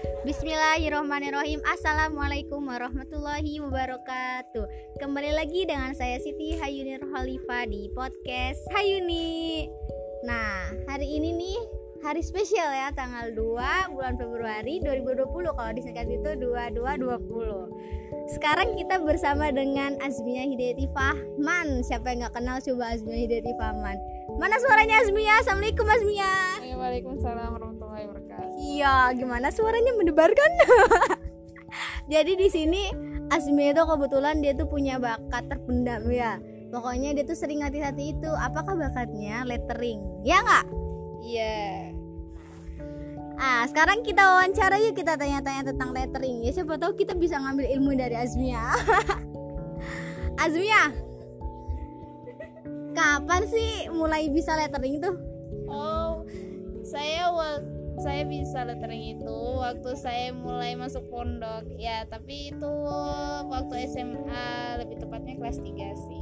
Bismillahirrahmanirrahim. Assalamualaikum warahmatullahi wabarakatuh. Kembali lagi dengan saya Siti Hayuni Rohalifa di podcast Hayuni. Nah hari ini nih hari spesial ya Tanggal 2 bulan Februari 2020 Kalau disingkat itu 2220 Sekarang kita bersama dengan Azmia Hidayati Fahman. Siapa yang gak kenal coba Azmia Hidayati Fahman. Mana suaranya Azmia? Assalamualaikum Azmia. Waalaikumsalam warahmatullahi wabarakatuh Iya, gimana suaranya mendebarkan? Jadi di sini Asmi itu kebetulan dia tuh punya bakat terpendam ya. Pokoknya dia tuh sering hati-hati itu. Apakah bakatnya lettering? Ya nggak? Iya Ah, sekarang kita wawancara yuk kita tanya-tanya tentang lettering. Ya siapa tahu kita bisa ngambil ilmu dari Azmia. Azmia, kapan sih mulai bisa lettering itu? Oh saya waktu saya bisa lettering itu waktu saya mulai masuk pondok ya tapi itu waktu SMA lebih tepatnya kelas 3 sih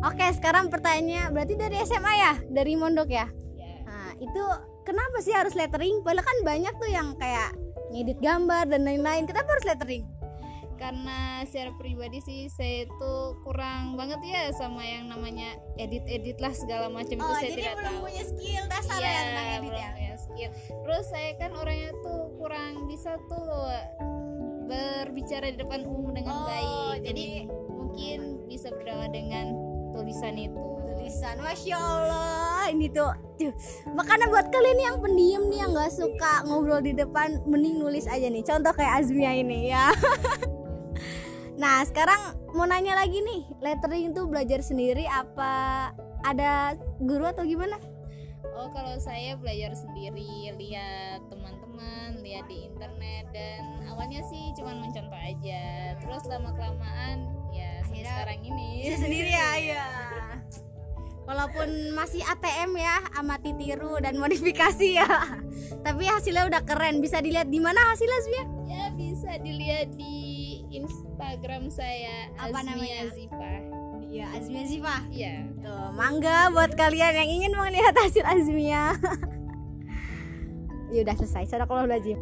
Oke, sekarang pertanyaannya berarti dari SMA ya, dari Mondok ya? ya Nah, itu kenapa sih harus lettering? Padahal kan banyak tuh yang kayak ngedit gambar dan lain-lain. Kenapa harus lettering? Karena secara pribadi sih saya itu kurang banget ya sama yang namanya edit-edit lah segala macam itu Oh, saya tidak tahu punya skill dasar ya tentang edit belum ya. punya skill. Terus saya kan orangnya tuh kurang bisa tuh berbicara di depan umum dengan Oh, baik. Jadi, jadi- mungkin bisa berdakwah dengan tulisan itu. Tulisan, masya Allah, ini tuh. Tuh. Makanya buat kalian yang pendiam nih yang nggak suka ngobrol di depan, mending nulis aja nih. Contoh kayak Azmia ini ya. nah, sekarang mau nanya lagi nih, lettering itu belajar sendiri apa ada guru atau gimana? Oh, kalau saya belajar sendiri, lihat teman-teman, lihat di internet dan awalnya sih cuman mencontoh aja. Terus lama kelamaan ya Akhirnya sekarang ini. sendiri ya ya walaupun masih ATM ya amati tiru dan modifikasi ya tapi hasilnya udah keren bisa dilihat di mana hasilnya Azmia Ya bisa dilihat di Instagram saya Apa Azmia namanya? Zipa. iya Azmia Ziva Iya. tuh mangga buat kalian yang ingin melihat hasil Azmia ya udah selesai sadaqallahu lazim